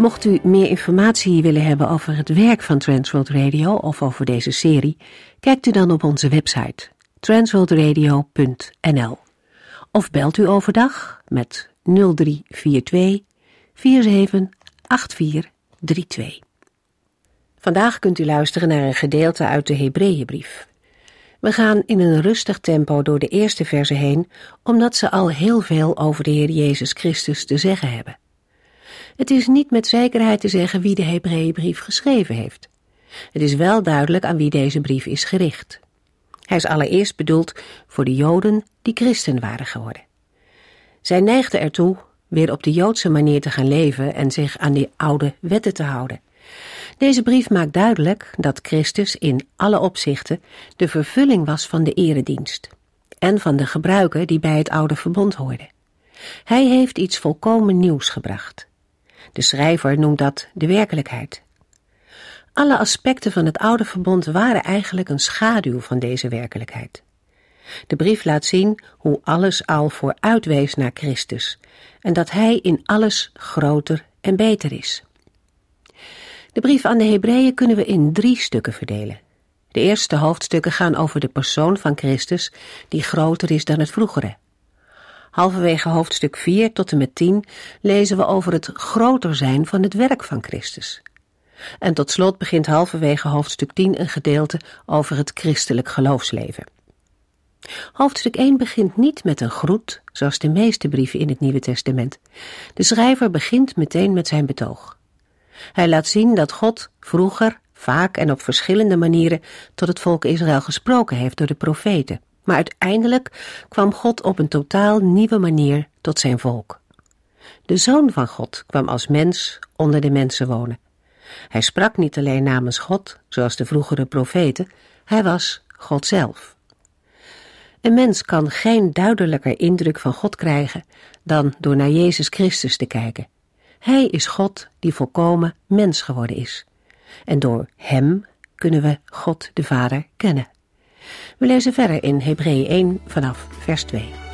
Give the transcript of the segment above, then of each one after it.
Mocht u meer informatie willen hebben over het werk van Transworld Radio of over deze serie, kijkt u dan op onze website transworldradio.nl of belt u overdag met 0342 478432. Vandaag kunt u luisteren naar een gedeelte uit de Hebreeënbrief. We gaan in een rustig tempo door de eerste verse heen, omdat ze al heel veel over de Heer Jezus Christus te zeggen hebben. Het is niet met zekerheid te zeggen wie de Hebreeënbrief geschreven heeft. Het is wel duidelijk aan wie deze brief is gericht. Hij is allereerst bedoeld voor de Joden die christen waren geworden. Zij neigden ertoe weer op de Joodse manier te gaan leven en zich aan die oude wetten te houden. Deze brief maakt duidelijk dat Christus in alle opzichten de vervulling was van de eredienst en van de gebruiken die bij het oude verbond hoorden. Hij heeft iets volkomen nieuws gebracht. De schrijver noemt dat de werkelijkheid. Alle aspecten van het oude verbond waren eigenlijk een schaduw van deze werkelijkheid. De brief laat zien hoe alles al vooruitwees naar Christus en dat Hij in alles groter en beter is. De brief aan de Hebreeën kunnen we in drie stukken verdelen. De eerste hoofdstukken gaan over de persoon van Christus, die groter is dan het vroegere. Halverwege hoofdstuk 4 tot en met 10 lezen we over het groter zijn van het werk van Christus. En tot slot begint halverwege hoofdstuk 10 een gedeelte over het christelijk geloofsleven. Hoofdstuk 1 begint niet met een groet, zoals de meeste brieven in het Nieuwe Testament. De schrijver begint meteen met zijn betoog. Hij laat zien dat God vroeger, vaak en op verschillende manieren tot het volk Israël gesproken heeft door de profeten. Maar uiteindelijk kwam God op een totaal nieuwe manier tot zijn volk. De Zoon van God kwam als mens onder de mensen wonen. Hij sprak niet alleen namens God, zoals de vroegere profeten, hij was God zelf. Een mens kan geen duidelijker indruk van God krijgen dan door naar Jezus Christus te kijken. Hij is God die volkomen mens geworden is. En door Hem kunnen we God de Vader kennen. We lezen verder in Hebreeën 1 vanaf vers 2.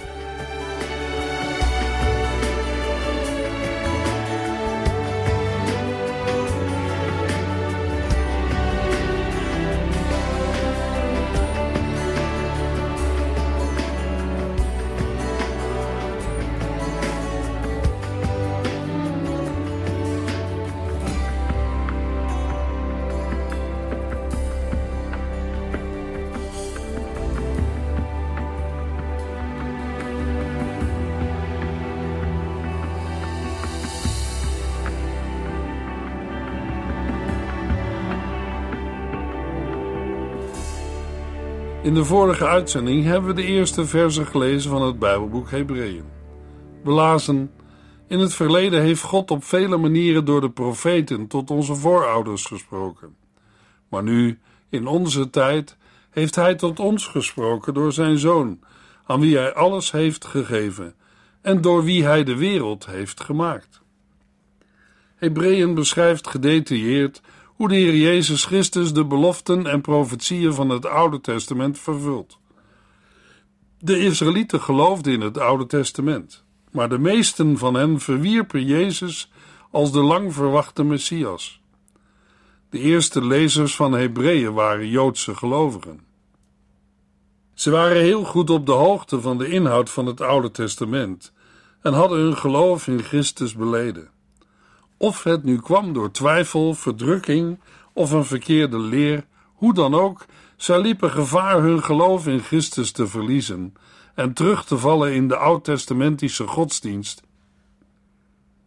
In de vorige uitzending hebben we de eerste versen gelezen van het Bijbelboek Hebreeën. We lazen: In het verleden heeft God op vele manieren door de profeten tot onze voorouders gesproken. Maar nu, in onze tijd, heeft Hij tot ons gesproken door Zijn Zoon, aan wie Hij alles heeft gegeven en door wie Hij de wereld heeft gemaakt. Hebreeën beschrijft gedetailleerd hoe de Heer Jezus Christus de beloften en profetieën van het Oude Testament vervult. De Israëlieten geloofden in het Oude Testament, maar de meesten van hen verwierpen Jezus als de lang verwachte Messias. De eerste lezers van Hebreeën waren Joodse gelovigen. Ze waren heel goed op de hoogte van de inhoud van het Oude Testament en hadden hun geloof in Christus beleden. Of het nu kwam door twijfel, verdrukking of een verkeerde leer, hoe dan ook, zij liepen gevaar hun geloof in Christus te verliezen en terug te vallen in de oud-testamentische godsdienst.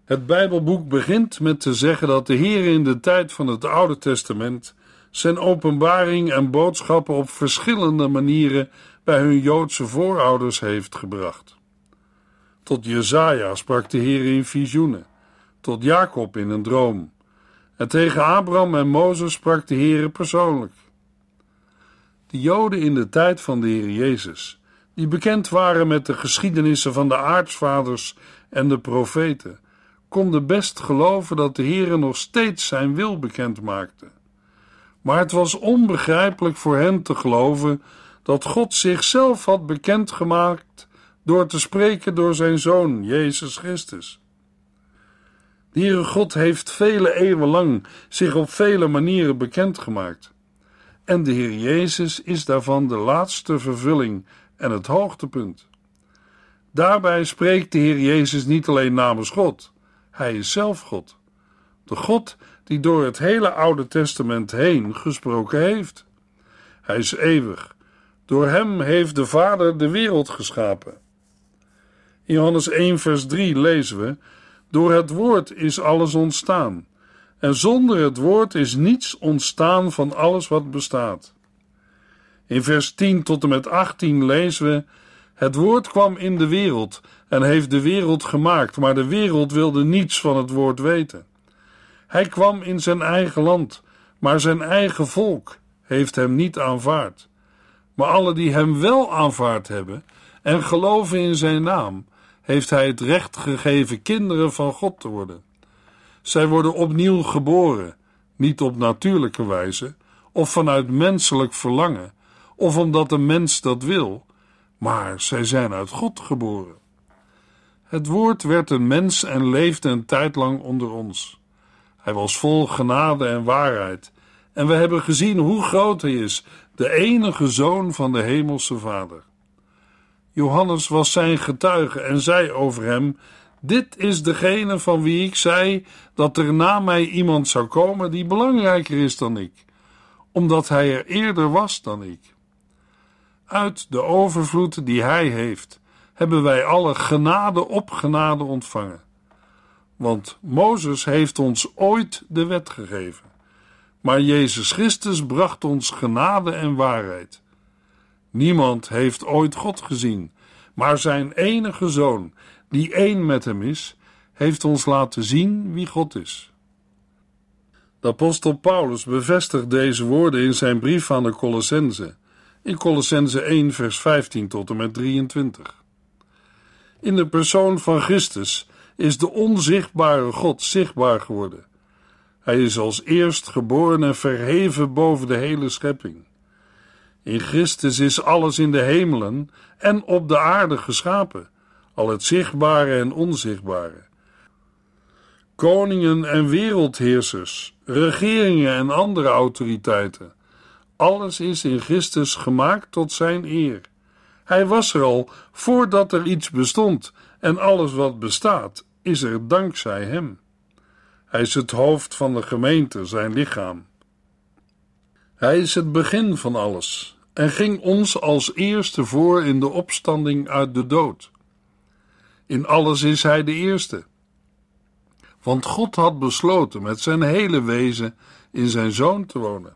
Het Bijbelboek begint met te zeggen dat de Heer in de tijd van het Oude Testament zijn openbaring en boodschappen op verschillende manieren bij hun Joodse voorouders heeft gebracht. Tot Jezaja sprak de Heer in visioenen. Tot Jacob in een droom. En tegen Abraham en Mozes sprak de Heere persoonlijk. De Joden in de tijd van de Heer Jezus, die bekend waren met de geschiedenissen van de aartsvaders en de profeten, konden best geloven dat de Heere nog steeds zijn wil bekend maakte. Maar het was onbegrijpelijk voor hen te geloven dat God zichzelf had bekendgemaakt door te spreken door zijn Zoon, Jezus Christus. De Heere God heeft vele eeuwen lang zich op vele manieren bekendgemaakt. En de Heer Jezus is daarvan de laatste vervulling en het hoogtepunt. Daarbij spreekt de Heer Jezus niet alleen namens God, Hij is zelf God. De God die door het hele Oude Testament heen gesproken heeft. Hij is eeuwig. Door Hem heeft de Vader de wereld geschapen. In Johannes 1, vers 3 lezen we: Door het woord is alles ontstaan. En zonder het woord is niets ontstaan van alles wat bestaat. In vers 10 tot en met 18 lezen we: Het woord kwam in de wereld en heeft de wereld gemaakt, maar de wereld wilde niets van het woord weten. Hij kwam in zijn eigen land, maar zijn eigen volk heeft hem niet aanvaard. Maar alle die hem wel aanvaard hebben en geloven in zijn naam, heeft hij het recht gegeven kinderen van God te worden. Zij worden opnieuw geboren, niet op natuurlijke wijze of vanuit menselijk verlangen, of omdat een mens dat wil, maar zij zijn uit God geboren. Het woord werd een mens en leefde een tijd lang onder ons. Hij was vol genade en waarheid, en we hebben gezien hoe groot hij is, de enige zoon van de hemelse Vader. Johannes was zijn getuige en zei over hem: Dit is degene van wie ik zei dat er na mij iemand zou komen die belangrijker is dan ik, omdat hij er eerder was dan ik. Uit de overvloed die hij heeft, hebben wij alle genade op genade ontvangen. Want Mozes heeft ons ooit de wet gegeven, maar Jezus Christus bracht ons genade en waarheid. Niemand heeft ooit God gezien, maar zijn enige zoon, die één met hem is, heeft ons laten zien wie God is. De apostel Paulus bevestigt deze woorden in zijn brief aan de Colossense, in Colossense 1, vers 15 tot en met 23. In de persoon van Christus is de onzichtbare God zichtbaar geworden. Hij is als eerst geboren en verheven boven de hele schepping. In Christus is alles in de hemelen en op de aarde geschapen, al het zichtbare en onzichtbare. Koningen en wereldheersers, regeringen en andere autoriteiten, alles is in Christus gemaakt tot zijn eer. Hij was er al voordat er iets bestond, en alles wat bestaat is er dankzij hem. Hij is het hoofd van de gemeente, zijn lichaam. Hij is het begin van alles en ging ons als eerste voor in de opstanding uit de dood. In alles is hij de eerste. Want God had besloten met zijn hele wezen in zijn zoon te wonen.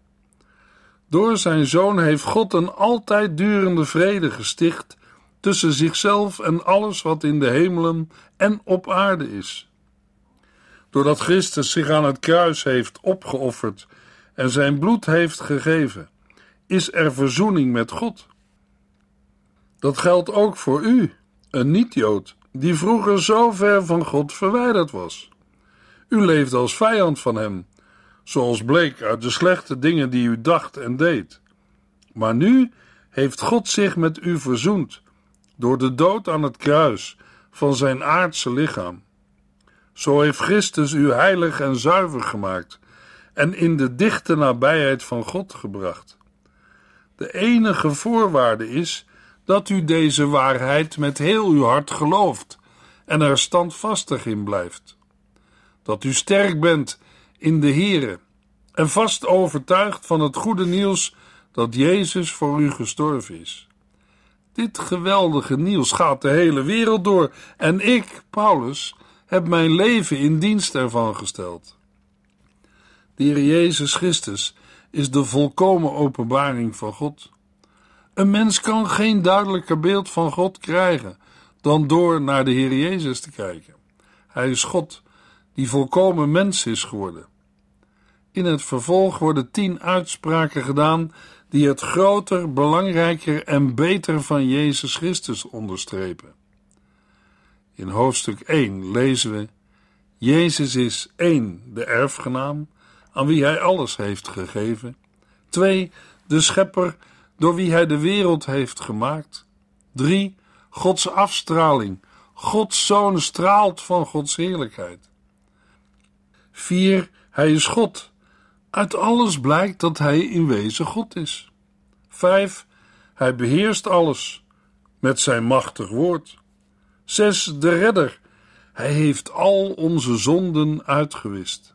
Door zijn zoon heeft God een altijd durende vrede gesticht tussen zichzelf en alles wat in de hemelen en op aarde is. Doordat Christus zich aan het kruis heeft opgeofferd en zijn bloed heeft gegeven, is er verzoening met God. Dat geldt ook voor u, een niet-Jood, die vroeger zo ver van God verwijderd was. U leefde als vijand van hem, zoals bleek uit de slechte dingen die u dacht en deed. Maar nu heeft God zich met u verzoend door de dood aan het kruis van zijn aardse lichaam. Zo heeft Christus u heilig en zuiver gemaakt en in de dichte nabijheid van God gebracht. De enige voorwaarde is dat u deze waarheid met heel uw hart gelooft en er standvastig in blijft. Dat u sterk bent in de Here en vast overtuigd van het goede nieuws dat Jezus voor u gestorven is. Dit geweldige nieuws gaat de hele wereld door en ik, Paulus, heb mijn leven in dienst ervan gesteld. De Heer Jezus Christus is de volkomen openbaring van God. Een mens kan geen duidelijker beeld van God krijgen dan door naar de Heer Jezus te kijken. Hij is God die volkomen mens is geworden. In het vervolg worden tien uitspraken gedaan die het groter, belangrijker en beter van Jezus Christus onderstrepen. In hoofdstuk 1 lezen we: Jezus is één, de erfgenaam, aan wie hij alles heeft gegeven. 2. De schepper, door wie hij de wereld heeft gemaakt. 3. Gods afstraling. Gods zoon straalt van Gods heerlijkheid. 4. Hij is God. Uit alles blijkt dat hij in wezen God is. 5. Hij beheerst alles met zijn machtig woord. 6. De redder. Hij heeft al onze zonden uitgewist.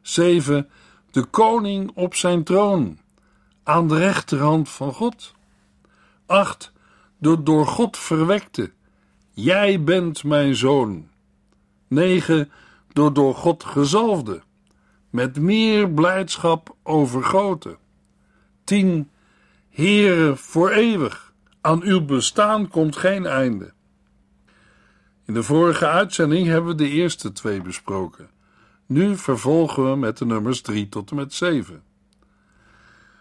7. De koning op zijn troon, aan de rechterhand van God. 8. De door God verwekte. Jij bent mijn zoon. 9. De door God gezalfde, met meer blijdschap overgoten. 10. Heere voor eeuwig, aan uw bestaan komt geen einde. In de vorige uitzending hebben we de eerste twee besproken. Nu vervolgen we met de nummers 3 tot en met 7.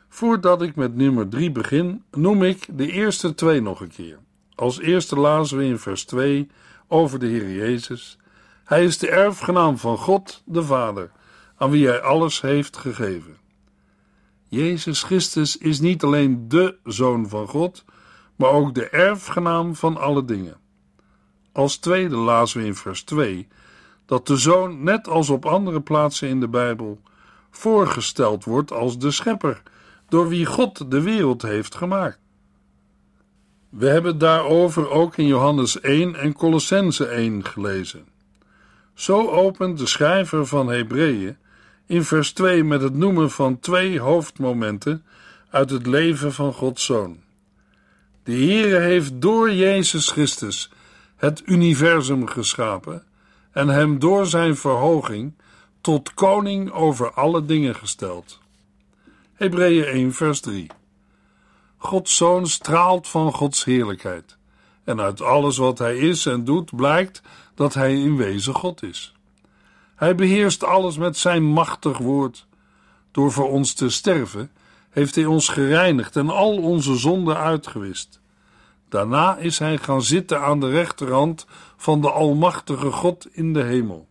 Voordat ik met nummer 3 begin, noem ik de eerste twee nog een keer. Als eerste lazen we in vers 2 over de Heer Jezus. Hij is de erfgenaam van God, de Vader, aan wie hij alles heeft gegeven. Jezus Christus is niet alleen de Zoon van God, maar ook de erfgenaam van alle dingen. Als tweede lazen we in vers 2 dat de Zoon, net als op andere plaatsen in de Bijbel, voorgesteld wordt als de Schepper, door wie God de wereld heeft gemaakt. We hebben daarover ook in Johannes 1 en Colossense 1 gelezen. Zo opent de schrijver van Hebreeën in vers 2 met het noemen van twee hoofdmomenten uit het leven van Gods Zoon. De Heere heeft door Jezus Christus het universum geschapen en hem door zijn verhoging tot koning over alle dingen gesteld. Hebreeën 1 vers 3 Gods Zoon straalt van Gods heerlijkheid en uit alles wat hij is en doet blijkt dat hij in wezen God is. Hij beheerst alles met zijn machtig woord. Door voor ons te sterven heeft hij ons gereinigd en al onze zonden uitgewist. Daarna is hij gaan zitten aan de rechterhand van de Almachtige God in de hemel.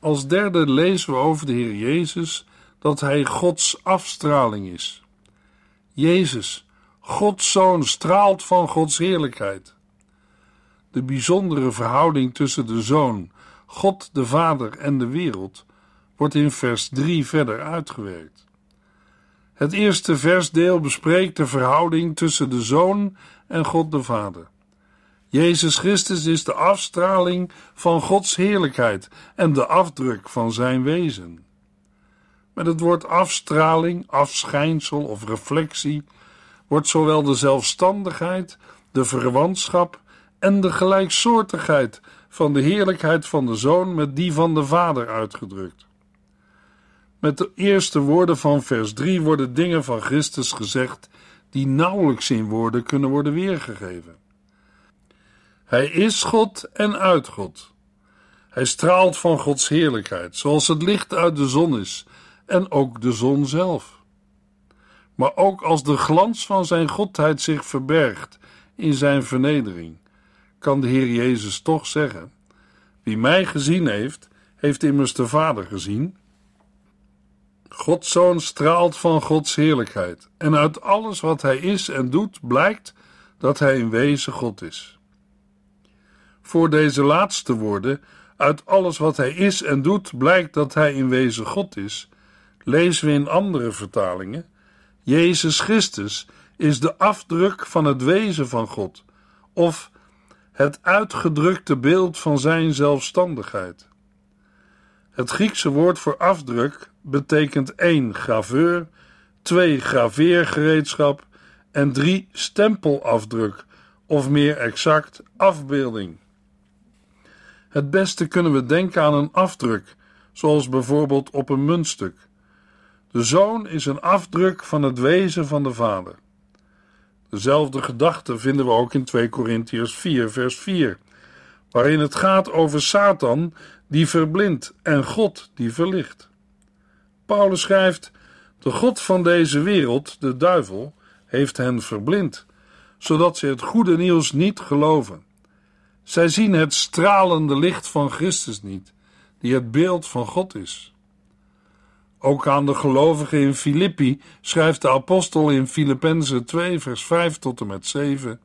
Als derde lezen we over de Heer Jezus dat hij Gods afstraling is. Jezus, Gods Zoon, straalt van Gods heerlijkheid. De bijzondere verhouding tussen de Zoon, God de Vader en de wereld wordt in vers 3 verder uitgewerkt. Het eerste versdeel bespreekt de verhouding tussen de Zoon en God de Vader. Jezus Christus is de afstraling van Gods heerlijkheid en de afdruk van zijn wezen. Met het woord afstraling, afschijnsel of reflectie wordt zowel de zelfstandigheid, de verwantschap en de gelijksoortigheid van de heerlijkheid van de Zoon met die van de Vader uitgedrukt. Met de eerste woorden van vers 3 worden dingen van Christus gezegd die nauwelijks in woorden kunnen worden weergegeven. Hij is God en uit God. Hij straalt van Gods heerlijkheid, zoals het licht uit de zon is, en ook de zon zelf. Maar ook als de glans van zijn godheid zich verbergt in zijn vernedering, kan de Heer Jezus toch zeggen: Wie mij gezien heeft, heeft immers de Vader gezien. Gods Zoon straalt van Gods heerlijkheid, en uit alles wat hij is en doet blijkt dat hij in wezen God is. Voor deze laatste woorden, uit alles wat hij is en doet blijkt dat hij in wezen God is, lezen we in andere vertalingen: Jezus Christus is de afdruk van het wezen van God, of het uitgedrukte beeld van zijn zelfstandigheid. Het Griekse woord voor afdruk betekent 1 graveur, 2 graveergereedschap en 3 stempelafdruk, of meer exact afbeelding. Het beste kunnen we denken aan een afdruk, zoals bijvoorbeeld op een muntstuk. De zoon is een afdruk van het wezen van de vader. Dezelfde gedachte vinden we ook in 2 Korintiërs 4, vers 4, waarin het gaat over Satan die verblindt en God die verlicht. Paulus schrijft: De God van deze wereld, de duivel, heeft hen verblind, zodat ze het goede nieuws niet geloven. Zij zien het stralende licht van Christus niet, die het beeld van God is. Ook aan de gelovigen in Filippi schrijft de apostel in Filippenzen 2, vers 5 tot en met 7: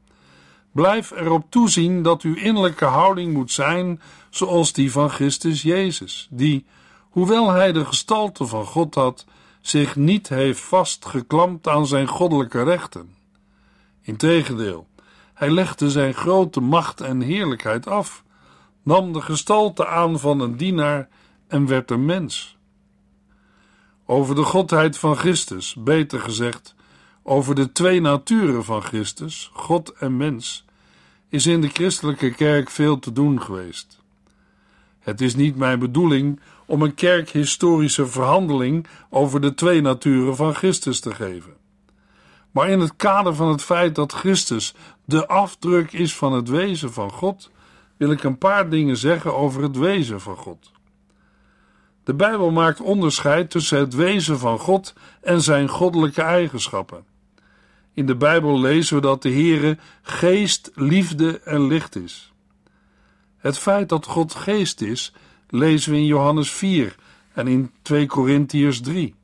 Blijf erop toezien dat uw innerlijke houding moet zijn zoals die van Christus Jezus, die, hoewel hij de gestalte van God had, zich niet heeft vastgeklampt aan zijn goddelijke rechten. Integendeel, hij legde zijn grote macht en heerlijkheid af, nam de gestalte aan van een dienaar en werd een mens. Over de godheid van Christus, beter gezegd, over de twee naturen van Christus, God en mens, is in de christelijke kerk veel te doen geweest. Het is niet mijn bedoeling om een kerkhistorische verhandeling over de twee naturen van Christus te geven. Maar in het kader van het feit dat Christus de afdruk is van het wezen van God, wil ik een paar dingen zeggen over het wezen van God. De Bijbel maakt onderscheid tussen het wezen van God en zijn goddelijke eigenschappen. In de Bijbel lezen we dat de Heere geest, liefde en licht is. Het feit dat God geest is, lezen we in Johannes 4 en in 2 Korintiërs 3.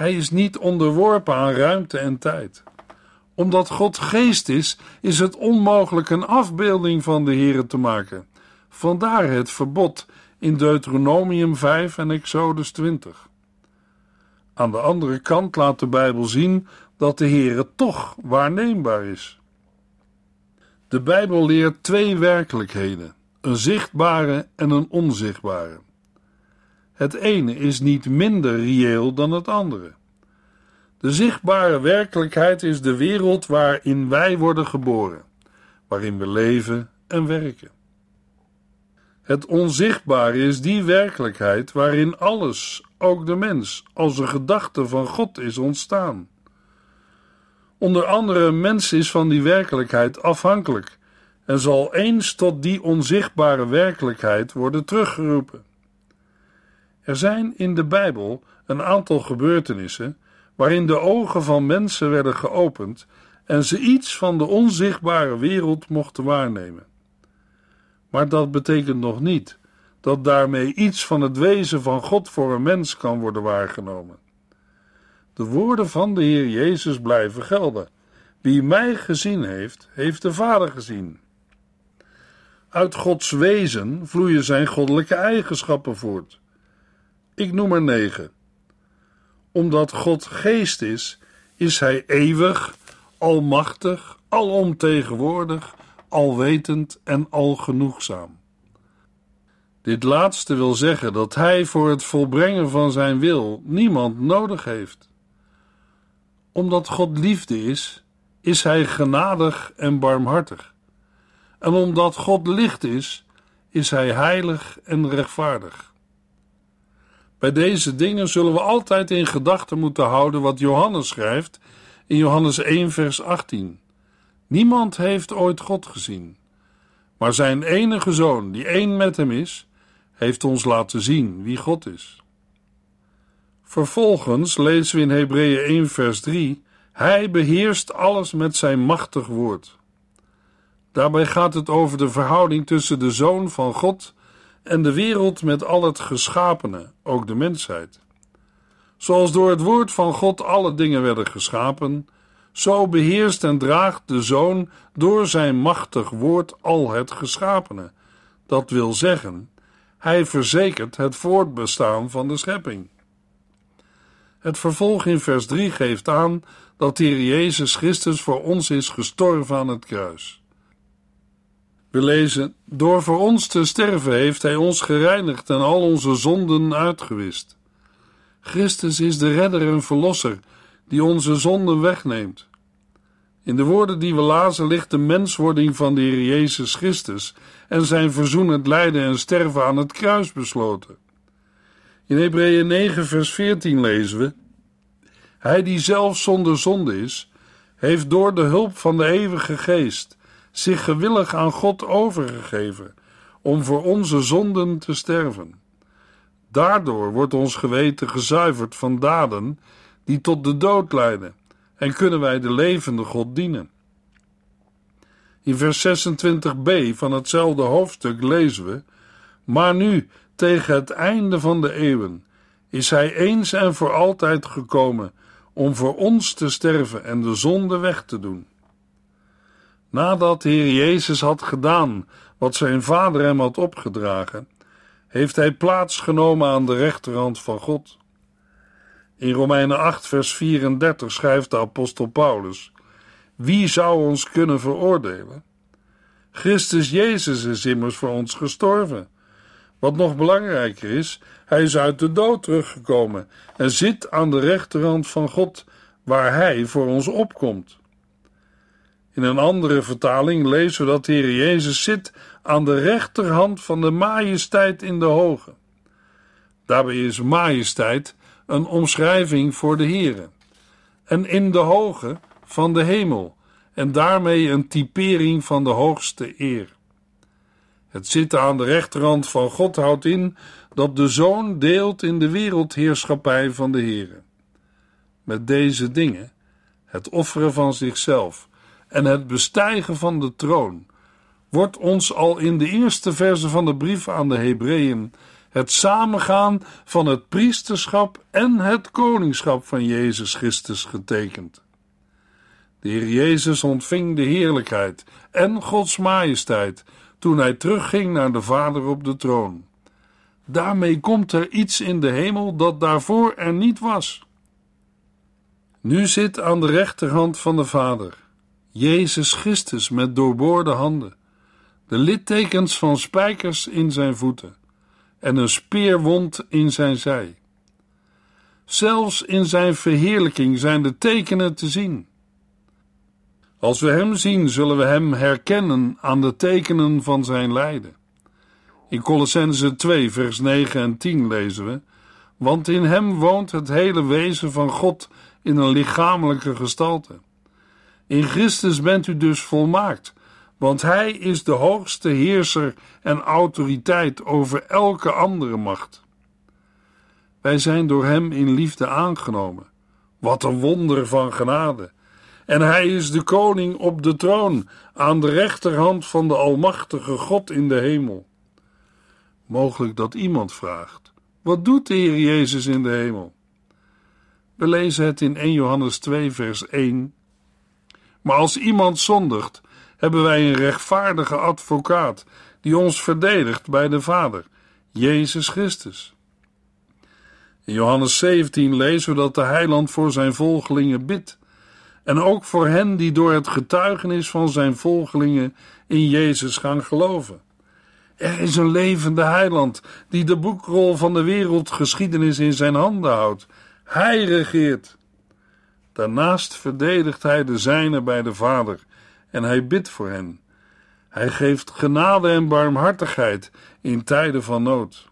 Hij is niet onderworpen aan ruimte en tijd. Omdat God geest is, is het onmogelijk een afbeelding van de Heere te maken. Vandaar het verbod in Deuteronomium 5 en Exodus 20. Aan de andere kant laat de Bijbel zien dat de Heere toch waarneembaar is. De Bijbel leert twee werkelijkheden: een zichtbare en een onzichtbare. Het ene is niet minder reëel dan het andere. De zichtbare werkelijkheid is de wereld waarin wij worden geboren, waarin we leven en werken. Het onzichtbare is die werkelijkheid waarin alles, ook de mens, als een gedachte van God is ontstaan. Onder andere, mens is van die werkelijkheid afhankelijk en zal eens tot die onzichtbare werkelijkheid worden teruggeroepen. Er zijn in de Bijbel een aantal gebeurtenissen waarin de ogen van mensen werden geopend en ze iets van de onzichtbare wereld mochten waarnemen. Maar dat betekent nog niet dat daarmee iets van het wezen van God voor een mens kan worden waargenomen. De woorden van de Heer Jezus blijven gelden. Wie mij gezien heeft, heeft de Vader gezien. Uit Gods wezen vloeien zijn goddelijke eigenschappen voort. Ik noem er negen. Omdat God geest is, is Hij eeuwig, almachtig, alomtegenwoordig, alwetend en algenoegzaam. Dit laatste wil zeggen dat Hij voor het volbrengen van Zijn wil niemand nodig heeft. Omdat God liefde is, is Hij genadig en barmhartig. En omdat God licht is, is Hij heilig en rechtvaardig. Bij deze dingen zullen we altijd in gedachten moeten houden wat Johannes schrijft in Johannes 1, vers 18. Niemand heeft ooit God gezien, maar zijn enige zoon, die één met hem is, heeft ons laten zien wie God is. Vervolgens lezen we in Hebreeën 1, vers 3: Hij beheerst alles met zijn machtig woord. Daarbij gaat het over de verhouding tussen de Zoon van God en de wereld met al het geschapene, ook de mensheid. Zoals door het woord van God alle dingen werden geschapen, zo beheerst en draagt de Zoon door zijn machtig woord al het geschapene. Dat wil zeggen, hij verzekert het voortbestaan van de schepping. Het vervolg in vers 3 geeft aan dat de Heer Jezus Christus voor ons is gestorven aan het kruis. We lezen: Door voor ons te sterven heeft Hij ons gereinigd en al onze zonden uitgewist. Christus is de redder en verlosser die onze zonden wegneemt. In de woorden die we lazen ligt de menswording van de Heer Jezus Christus en zijn verzoenend lijden en sterven aan het kruis besloten. In Hebreeën 9, vers 14 lezen we: Hij die zelf zonder zonde is, heeft door de hulp van de eeuwige geest zich gewillig aan God overgegeven, om voor onze zonden te sterven. Daardoor wordt ons geweten gezuiverd van daden die tot de dood leiden en kunnen wij de levende God dienen. In vers 26b van hetzelfde hoofdstuk lezen we: Maar nu, tegen het einde van de eeuwen, is Hij eens en voor altijd gekomen om voor ons te sterven en de zonde weg te doen. Nadat de Heer Jezus had gedaan wat zijn Vader hem had opgedragen, heeft Hij plaats genomen aan de rechterhand van God. In Romeinen 8, vers 34 schrijft de apostel Paulus: Wie zou ons kunnen veroordelen? Christus Jezus is immers voor ons gestorven. Wat nog belangrijker is, hij is uit de dood teruggekomen en zit aan de rechterhand van God, waar hij voor ons opkomt. In een andere vertaling lezen we dat de Heer Jezus zit aan de rechterhand van de majesteit in de hoge. Daarbij is majesteit een omschrijving voor de Heere. En in de hoge van de hemel, en daarmee een typering van de hoogste eer. Het zitten aan de rechterhand van God houdt in dat de Zoon deelt in de wereldheerschappij van de Heere. Met deze dingen, het offeren van zichzelf en het bestijgen van de troon, wordt ons al in de eerste verse van de brief aan de Hebreeën het samengaan van het priesterschap en het koningschap van Jezus Christus getekend. De Heer Jezus ontving de heerlijkheid en Gods majesteit toen hij terugging naar de Vader op de troon. Daarmee komt er iets in de hemel dat daarvoor er niet was. Nu zit aan de rechterhand van de Vader Jezus Christus met doorboorde handen, de littekens van spijkers in zijn voeten en een speerwond in zijn zij. Zelfs in zijn verheerlijking zijn de tekenen te zien. Als we hem zien, zullen we hem herkennen aan de tekenen van zijn lijden. In Colossense 2, vers 9 en 10 lezen we: Want in hem woont het hele wezen van God in een lichamelijke gestalte. In Christus bent u dus volmaakt, want hij is de hoogste heerser en autoriteit over elke andere macht. Wij zijn door hem in liefde aangenomen. Wat een wonder van genade! En hij is de koning op de troon, aan de rechterhand van de Almachtige God in de hemel. Mogelijk dat iemand vraagt: wat doet de Heer Jezus in de hemel? We lezen het in 1 Johannes 2, vers 1. Maar als iemand zondigt, hebben wij een rechtvaardige advocaat die ons verdedigt bij de Vader, Jezus Christus. In Johannes 17 lezen we dat de heiland voor zijn volgelingen bidt en ook voor hen die door het getuigenis van zijn volgelingen in Jezus gaan geloven. Er is een levende heiland die de boekrol van de wereldgeschiedenis in zijn handen houdt. Hij regeert. Daarnaast verdedigt hij de zijnen bij de Vader en hij bidt voor hen. Hij geeft genade en barmhartigheid in tijden van nood.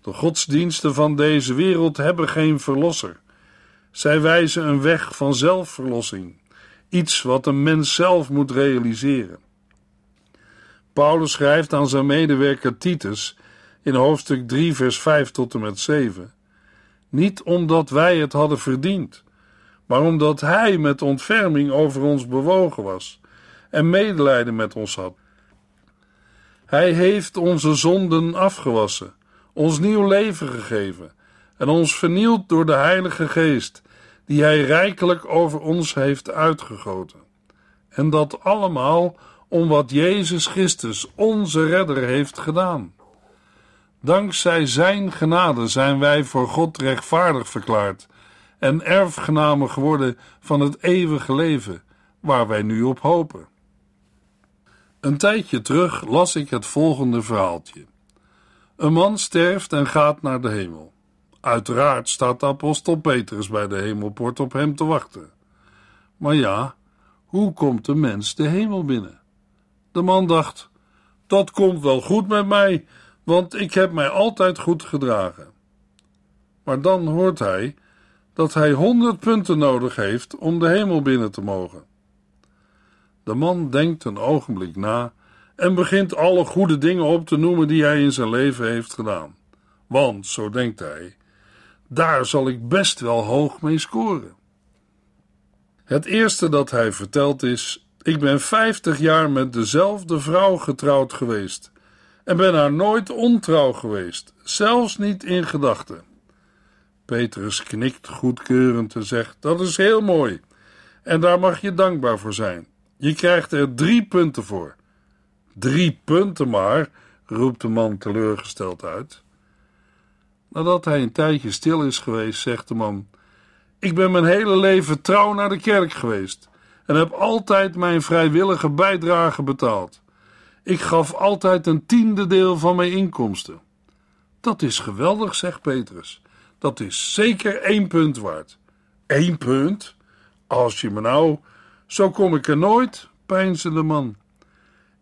De godsdiensten van deze wereld hebben geen verlosser. Zij wijzen een weg van zelfverlossing, iets wat een mens zelf moet realiseren. Paulus schrijft aan zijn medewerker Titus in hoofdstuk 3, vers 5 tot en met 7: Niet omdat wij het hadden verdiend, maar omdat Hij met ontferming over ons bewogen was en medelijden met ons had. Hij heeft onze zonden afgewassen, ons nieuw leven gegeven en ons vernield door de Heilige Geest die Hij rijkelijk over ons heeft uitgegoten. En dat allemaal om wat Jezus Christus, onze Redder, heeft gedaan. Dankzij Zijn genade zijn wij voor God rechtvaardig verklaard en erfgenamen geworden van het eeuwige leven, waar wij nu op hopen. Een tijdje terug las ik het volgende verhaaltje. Een man sterft en gaat naar de hemel. Uiteraard staat de apostel Petrus bij de hemelpoort op hem te wachten. Maar ja, hoe komt de mens de hemel binnen? De man dacht: Dat komt wel goed met mij, want ik heb mij altijd goed gedragen. Maar dan hoort hij dat hij honderd punten nodig heeft om de hemel binnen te mogen. De man denkt een ogenblik na en begint alle goede dingen op te noemen die hij in zijn leven heeft gedaan. Want, zo denkt hij, daar zal ik best wel hoog mee scoren. Het eerste dat hij vertelt is: Ik ben vijftig jaar met dezelfde vrouw getrouwd geweest en ben haar nooit ontrouw geweest, zelfs niet in gedachten. Petrus knikt goedkeurend en zegt: Dat is heel mooi en daar mag je dankbaar voor zijn. Je krijgt er drie punten voor. Drie punten maar, roept de man teleurgesteld uit. Nadat hij een tijdje stil is geweest, zegt de man: Ik ben mijn hele leven trouw naar de kerk geweest en heb altijd mijn vrijwillige bijdrage betaald. Ik gaf altijd een tiende deel van mijn inkomsten. Dat is geweldig, zegt Petrus. Dat is zeker één punt waard. Eén punt? Als je me nou. Zo kom ik er nooit, peinsde de man.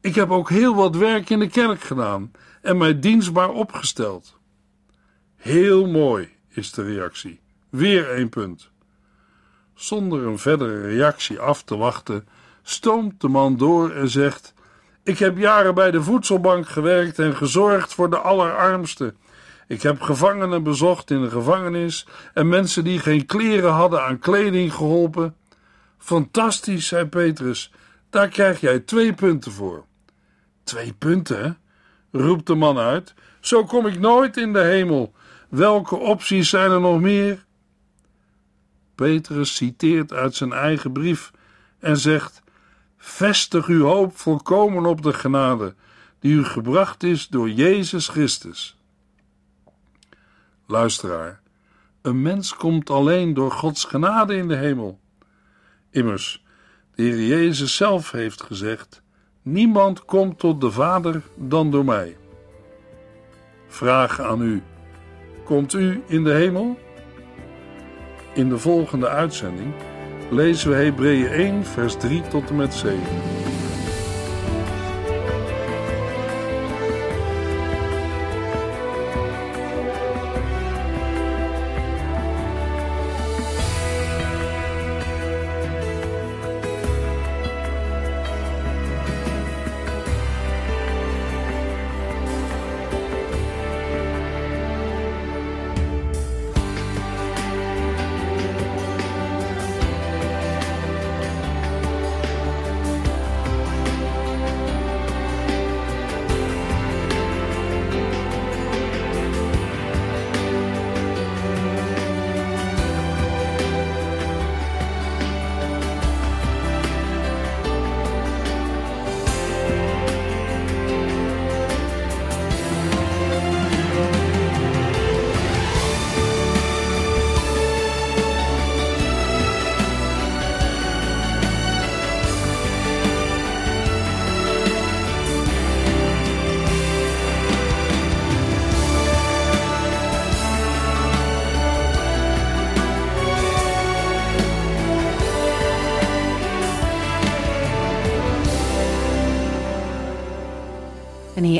Ik heb ook heel wat werk in de kerk gedaan en mij dienstbaar opgesteld. Heel mooi, is de reactie. Weer één punt. Zonder een verdere reactie af te wachten, stoomt de man door en zegt: Ik heb jaren bij de voedselbank gewerkt en gezorgd voor de allerarmsten. Ik heb gevangenen bezocht in de gevangenis en mensen die geen kleren hadden aan kleding geholpen. Fantastisch, zei Petrus. Daar krijg jij twee punten voor. Twee punten? roept de man uit. Zo kom ik nooit in de hemel. Welke opties zijn er nog meer? Petrus citeert uit zijn eigen brief en zegt: Vestig uw hoop volkomen op de genade die u gebracht is door Jezus Christus. Luisteraar, een mens komt alleen door Gods genade in de hemel. Immers, de Heer Jezus zelf heeft gezegd: Niemand komt tot de Vader dan door mij. Vraag aan u: Komt u in de hemel? In de volgende uitzending lezen we Hebreeën 1, vers 3 tot en met 7.